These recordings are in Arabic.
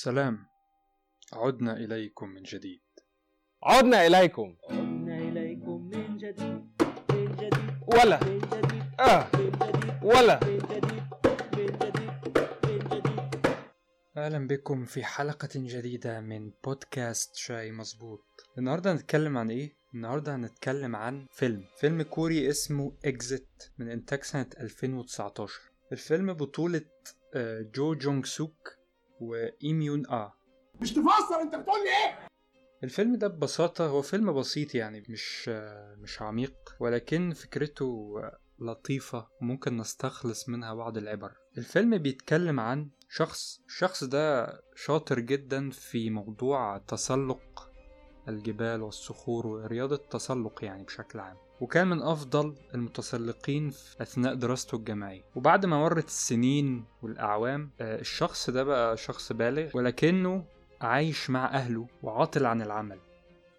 سلام. عدنا إليكم من جديد. عدنا إليكم. عدنا إليكم من جديد من جديد ولا. من جديد آه. من جديد ولا. من جديد من جديد من جديد. أهلا بكم في حلقة جديدة من بودكاست شاي مظبوط. النهاردة هنتكلم عن إيه؟ النهاردة هنتكلم عن فيلم. فيلم كوري اسمه إكزيت من إنتاج سنة 2019 الفيلم بطولة آه، جو جونغ سوك وإيميون آ مش تفسر أنت بتقول لي إيه؟ الفيلم ده ببساطة هو فيلم بسيط يعني مش آه، مش عميق ولكن فكرته آه، لطيفة وممكن نستخلص منها بعض العبر. الفيلم بيتكلم عن شخص الشخص ده شاطر جدا في موضوع تسلق الجبال والصخور ورياضة التسلق يعني بشكل عام. وكان من أفضل المتسلقين في أثناء دراسته الجامعية. وبعد ما مرت السنين والأعوام آه، الشخص ده بقى شخص بالغ ولكنه عايش مع أهله وعاطل عن العمل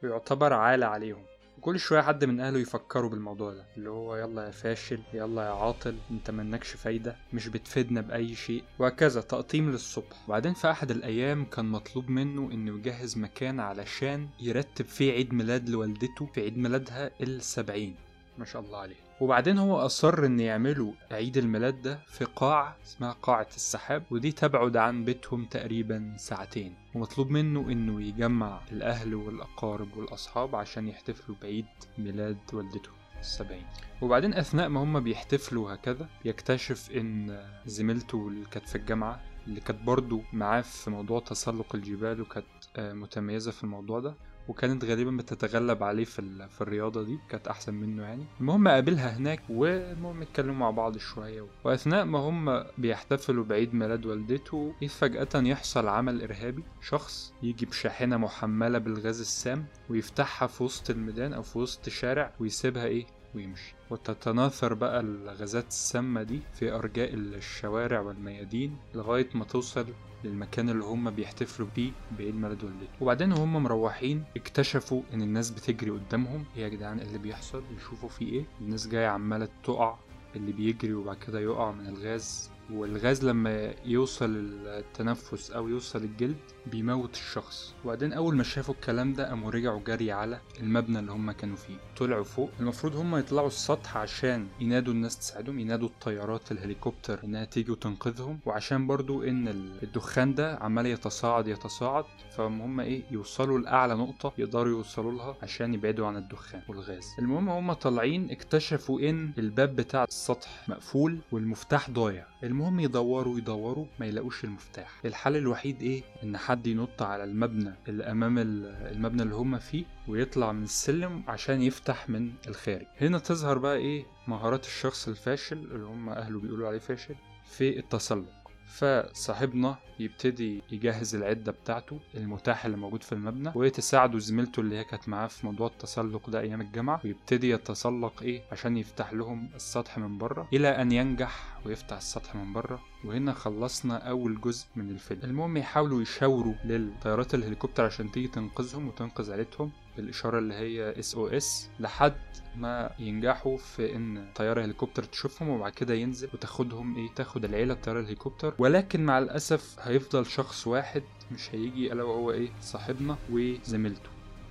ويعتبر عالة عليهم. وكل شوية حد من أهله يفكروا بالموضوع ده اللي هو يلا يا فاشل يلا يا عاطل أنت منكش فايدة مش بتفيدنا بأي شيء وهكذا تقطيم للصبح. وبعدين في أحد الأيام كان مطلوب منه إنه يجهز مكان علشان يرتب فيه عيد ميلاد لوالدته في عيد ميلادها السبعين. ما شاء الله عليه. وبعدين هو أصر إن يعملوا عيد الميلاد ده في قاعة اسمها قاعة السحاب ودي تبعد عن بيتهم تقريبا ساعتين. ومطلوب منه إنه يجمع الأهل والأقارب والأصحاب عشان يحتفلوا بعيد ميلاد والدته السبعين. وبعدين أثناء ما هما بيحتفلوا هكذا يكتشف إن زميلته اللي كانت في الجامعة اللي كانت برضه معاه في موضوع تسلق الجبال وكانت متميزة في الموضوع ده وكانت غالبا بتتغلب عليه في, في الرياضة دي كانت أحسن منه يعني. المهم قابلها هناك والمهم اتكلموا مع بعض شوية وأثناء ما هم بيحتفلوا بعيد ميلاد والدته إذ فجأة يحصل عمل إرهابي. شخص يجي بشاحنة محملة بالغاز السام ويفتحها في وسط الميدان أو في وسط شارع ويسيبها إيه ويمشي. وتتناثر بقى الغازات السامة دي في أرجاء الشوارع والميادين لغاية ما توصل للمكان اللي هم بيحتفلوا بيه بعيد ميلاد والدته. وبعدين وهم مروحين اكتشفوا إن الناس بتجري قدامهم. إيه يا جدعان اللي بيحصل؟ يشوفوا فيه إيه؟ الناس جاية عمالة تقع. اللي بيجري وبعد كده يقع من الغاز. والغاز لما يوصل التنفس أو يوصل الجلد بيموت الشخص. وبعدين أول ما شافوا الكلام ده قاموا رجعوا جري على المبنى اللي هم كانوا فيه. طلعوا فوق. المفروض هم يطلعوا السطح عشان ينادوا الناس تساعدهم ينادوا الطيارات الهليكوبتر إنها تيجي وتنقذهم. وعشان برضو إن ال- الدخان ده عمال يتصاعد يتصاعد. فهم إيه يوصلوا لأعلى نقطة يقدروا يوصلوا لها عشان يبعدوا عن الدخان والغاز. المهم هم طالعين اكتشفوا إن الباب بتاع السطح مقفول والمفتاح ضايع. المهم يدوروا يدوروا ما يلاقوش المفتاح. الحل الوحيد إيه؟ إن حد ينط على المبنى اللي أمام ال- المبنى اللي هم فيه ويطلع من السلم عشان يفتح من الخارج. هنا تظهر بقى إيه؟ مهارات الشخص الفاشل اللي هم أهله بيقولوا عليه فاشل في التسلق. فصاحبنا يبتدي يجهز العدة بتاعته المتاح اللي موجود في المبنى وتساعده زميلته اللي هي كانت معاه في موضوع التسلق ده أيام الجامعة ويبتدي يتسلق إيه عشان يفتح لهم السطح من بره إلى أن ينجح ويفتح السطح من بره. وهنا خلصنا أول جزء من الفيلم. المهم يحاولوا يشاوروا للطيارات الهليكوبتر عشان تيجي تنقذهم وتنقذ عيلتهم. بالإشارة اللي هي SOS لحد ما ينجحوا في إن طيارة هليكوبتر تشوفهم وبعد كده ينزل وتاخدهم إيه تاخد العيلة الطياره الهليكوبتر. ولكن مع الأسف هيفضل شخص واحد مش هيجي ألا وهو إيه صاحبنا وزميلته.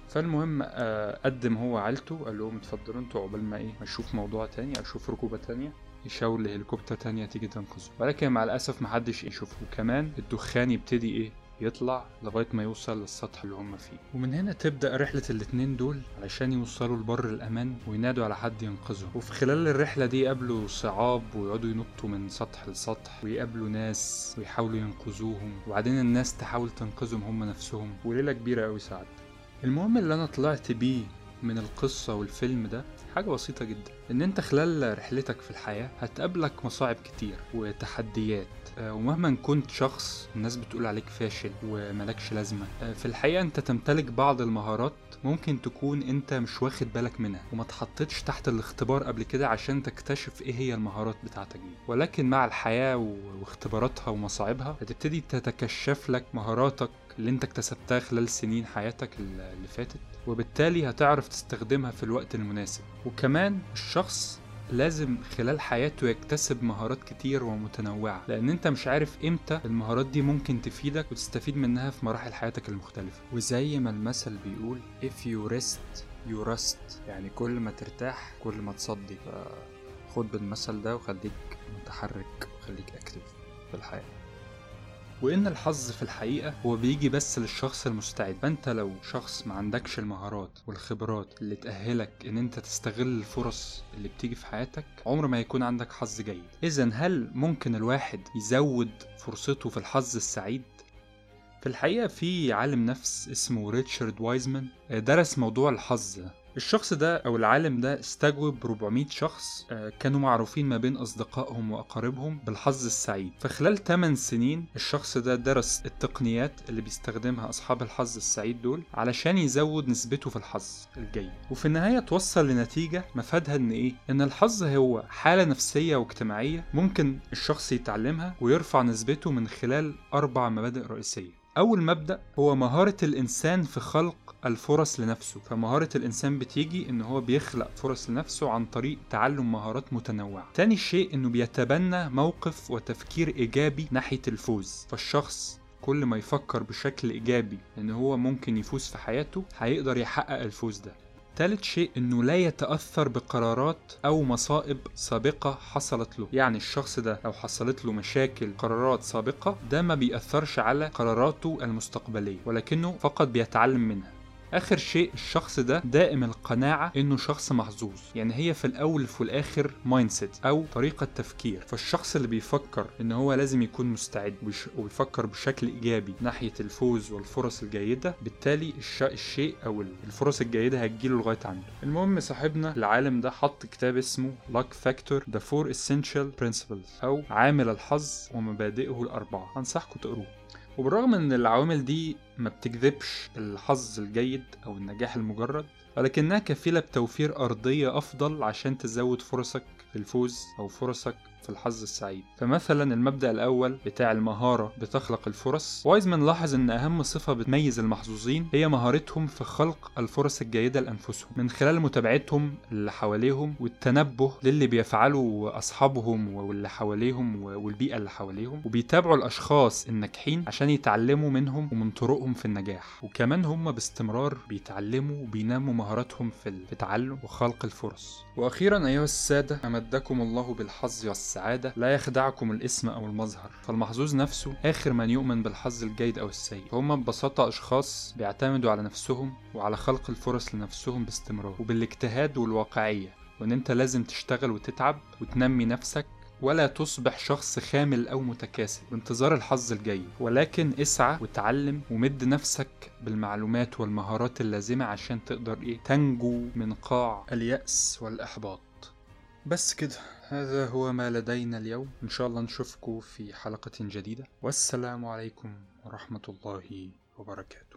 فالمهم آه، قدم هو عيلته قال لهم اتفضلوا أنتوا عقبال ما إيه أشوف موضوع تاني أشوف ركوبة تانية يشاور لهليكوبتر تانية تيجي تنقذه. ولكن مع الأسف محدش يشوفه. وكمان الدخان يبتدي إيه يطلع لغاية ما يوصل للسطح اللي هم فيه. ومن هنا تبدأ رحلة الاتنين دول علشان يوصلوا لبر الأمان وينادوا على حد ينقذهم. وفي خلال الرحلة دي يقابلوا صعاب ويقعدوا ينطوا من سطح لسطح ويقابلوا ناس ويحاولوا ينقذوهم. وبعدين الناس تحاول تنقذهم هم نفسهم وليلة كبيرة أوي ساعات المهم اللي أنا طلعت بيه من القصة والفيلم ده حاجة بسيطة جدا إن أنت خلال رحلتك في الحياة هتقابلك مصاعب كتير وتحديات آه، ومهما كنت شخص الناس بتقول عليك فاشل وملكش لازمة آه، في الحقيقة أنت تمتلك بعض المهارات ممكن تكون أنت مش واخد بالك منها وما اتحطتش تحت الاختبار قبل كده عشان تكتشف إيه هي المهارات بتاعتك دي. ولكن مع الحياة واختباراتها ومصاعبها هتبتدي تتكشف لك مهاراتك اللي انت اكتسبتها خلال سنين حياتك ال- اللي فاتت وبالتالي هتعرف تستخدمها في الوقت المناسب. وكمان الشخص لازم خلال حياته يكتسب مهارات كتير ومتنوعة لأن أنت مش عارف إمتى المهارات دي ممكن تفيدك وتستفيد منها في مراحل حياتك المختلفة. وزي ما المثل بيقول if you rest you rust. يعني كل ما ترتاح كل ما تصدي. فخد بالمثل ده وخليك متحرك وخليك اكتف في الحياة. وإن الحظ في الحقيقة هو بيجي بس للشخص المستعد. فأنت لو شخص ما عندكش المهارات والخبرات اللي تأهلك إن أنت تستغل الفرص اللي بتيجي في حياتك عمر ما يكون عندك حظ جيد. إذا هل ممكن الواحد يزود فرصته في الحظ السعيد؟ في الحقيقة في عالم نفس اسمه ريتشارد وايزمان درس موضوع الحظ الشخص ده أو العالم ده استجوب 400 شخص آه، كانوا معروفين ما بين أصدقائهم وأقاربهم بالحظ السعيد. فخلال 8 سنين الشخص ده درس التقنيات اللي بيستخدمها أصحاب الحظ السعيد دول علشان يزود نسبته في الحظ الجيد وفي النهاية توصل لنتيجة مفادها إن إيه؟ إن الحظ هو حالة نفسية واجتماعية ممكن الشخص يتعلمها ويرفع نسبته من خلال أربع مبادئ رئيسية. أول مبدأ هو مهارة الإنسان في خلق الفرص لنفسه. فمهارة الإنسان بتيجي إن هو بيخلق فرص لنفسه عن طريق تعلم مهارات متنوعة. تاني شيء إنه بيتبنى موقف وتفكير إيجابي ناحية الفوز. فالشخص كل ما يفكر بشكل إيجابي إن هو ممكن يفوز في حياته هيقدر يحقق الفوز ده. تالت شيء إنه لا يتأثر بقرارات أو مصائب سابقة حصلت له. يعني الشخص ده لو حصلت له مشاكل قرارات سابقة ده ما بيأثرش على قراراته المستقبلية ولكنه فقط بيتعلم منها. آخر شيء الشخص ده دائم القناعة إنه شخص محظوظ. يعني هي في الأول وفي الآخر mindset أو طريقة تفكير. فالشخص اللي بيفكر إن هو لازم يكون مستعد ويفكر بشكل إيجابي ناحية الفوز والفرص الجيدة بالتالي الش... الشيء أو الفرص الجيدة هتجيله لغاية عنده. المهم صاحبنا العالم ده حط كتاب اسمه Luck Factor The Four Essential Principles أو عامل الحظ ومبادئه الأربعة. أنصحكم تقروه. وبالرغم إن العوامل دي ما بتجذبش الحظ الجيد أو النجاح المجرد ولكنها كفيلة بتوفير أرضية أفضل عشان تزود فرصك في الفوز أو فرصك في الحظ السعيد. فمثلا المبدأ الأول بتاع المهارة بتخلق الفرص. وايزمان لاحظ أن أهم صفة بتميز المحظوظين هي مهارتهم في خلق الفرص الجيدة لأنفسهم. من خلال متابعتهم اللي حواليهم والتنبه للي بيفعله أصحابهم واللي حواليهم والبيئة اللي حواليهم وبيتابعوا الأشخاص الناجحين عشان يتعلموا منهم ومن طرقهم في النجاح. وكمان هم باستمرار بيتعلموا وبينموا مهاراتهم في التعلم وخلق الفرص. وأخيرا أيها السادة أمدكم الله بالحظ والسعادة لا يخدعكم الاسم أو المظهر فالمحظوظ نفسه آخر من يؤمن بالحظ الجيد أو السيء. فهم ببساطة أشخاص بيعتمدوا على نفسهم وعلى خلق الفرص لنفسهم باستمرار وبالاجتهاد والواقعية. وإن أنت لازم تشتغل وتتعب وتنمي نفسك ولا تصبح شخص خامل أو متكاسل بانتظار الحظ الجيد ولكن اسعى وتعلم ومد نفسك بالمعلومات والمهارات اللازمة عشان تقدر إيه؟ تنجو من قاع اليأس والإحباط. بس كده. هذا هو ما لدينا اليوم. إن شاء الله نشوفكم في حلقة جديدة. والسلام عليكم ورحمة الله وبركاته.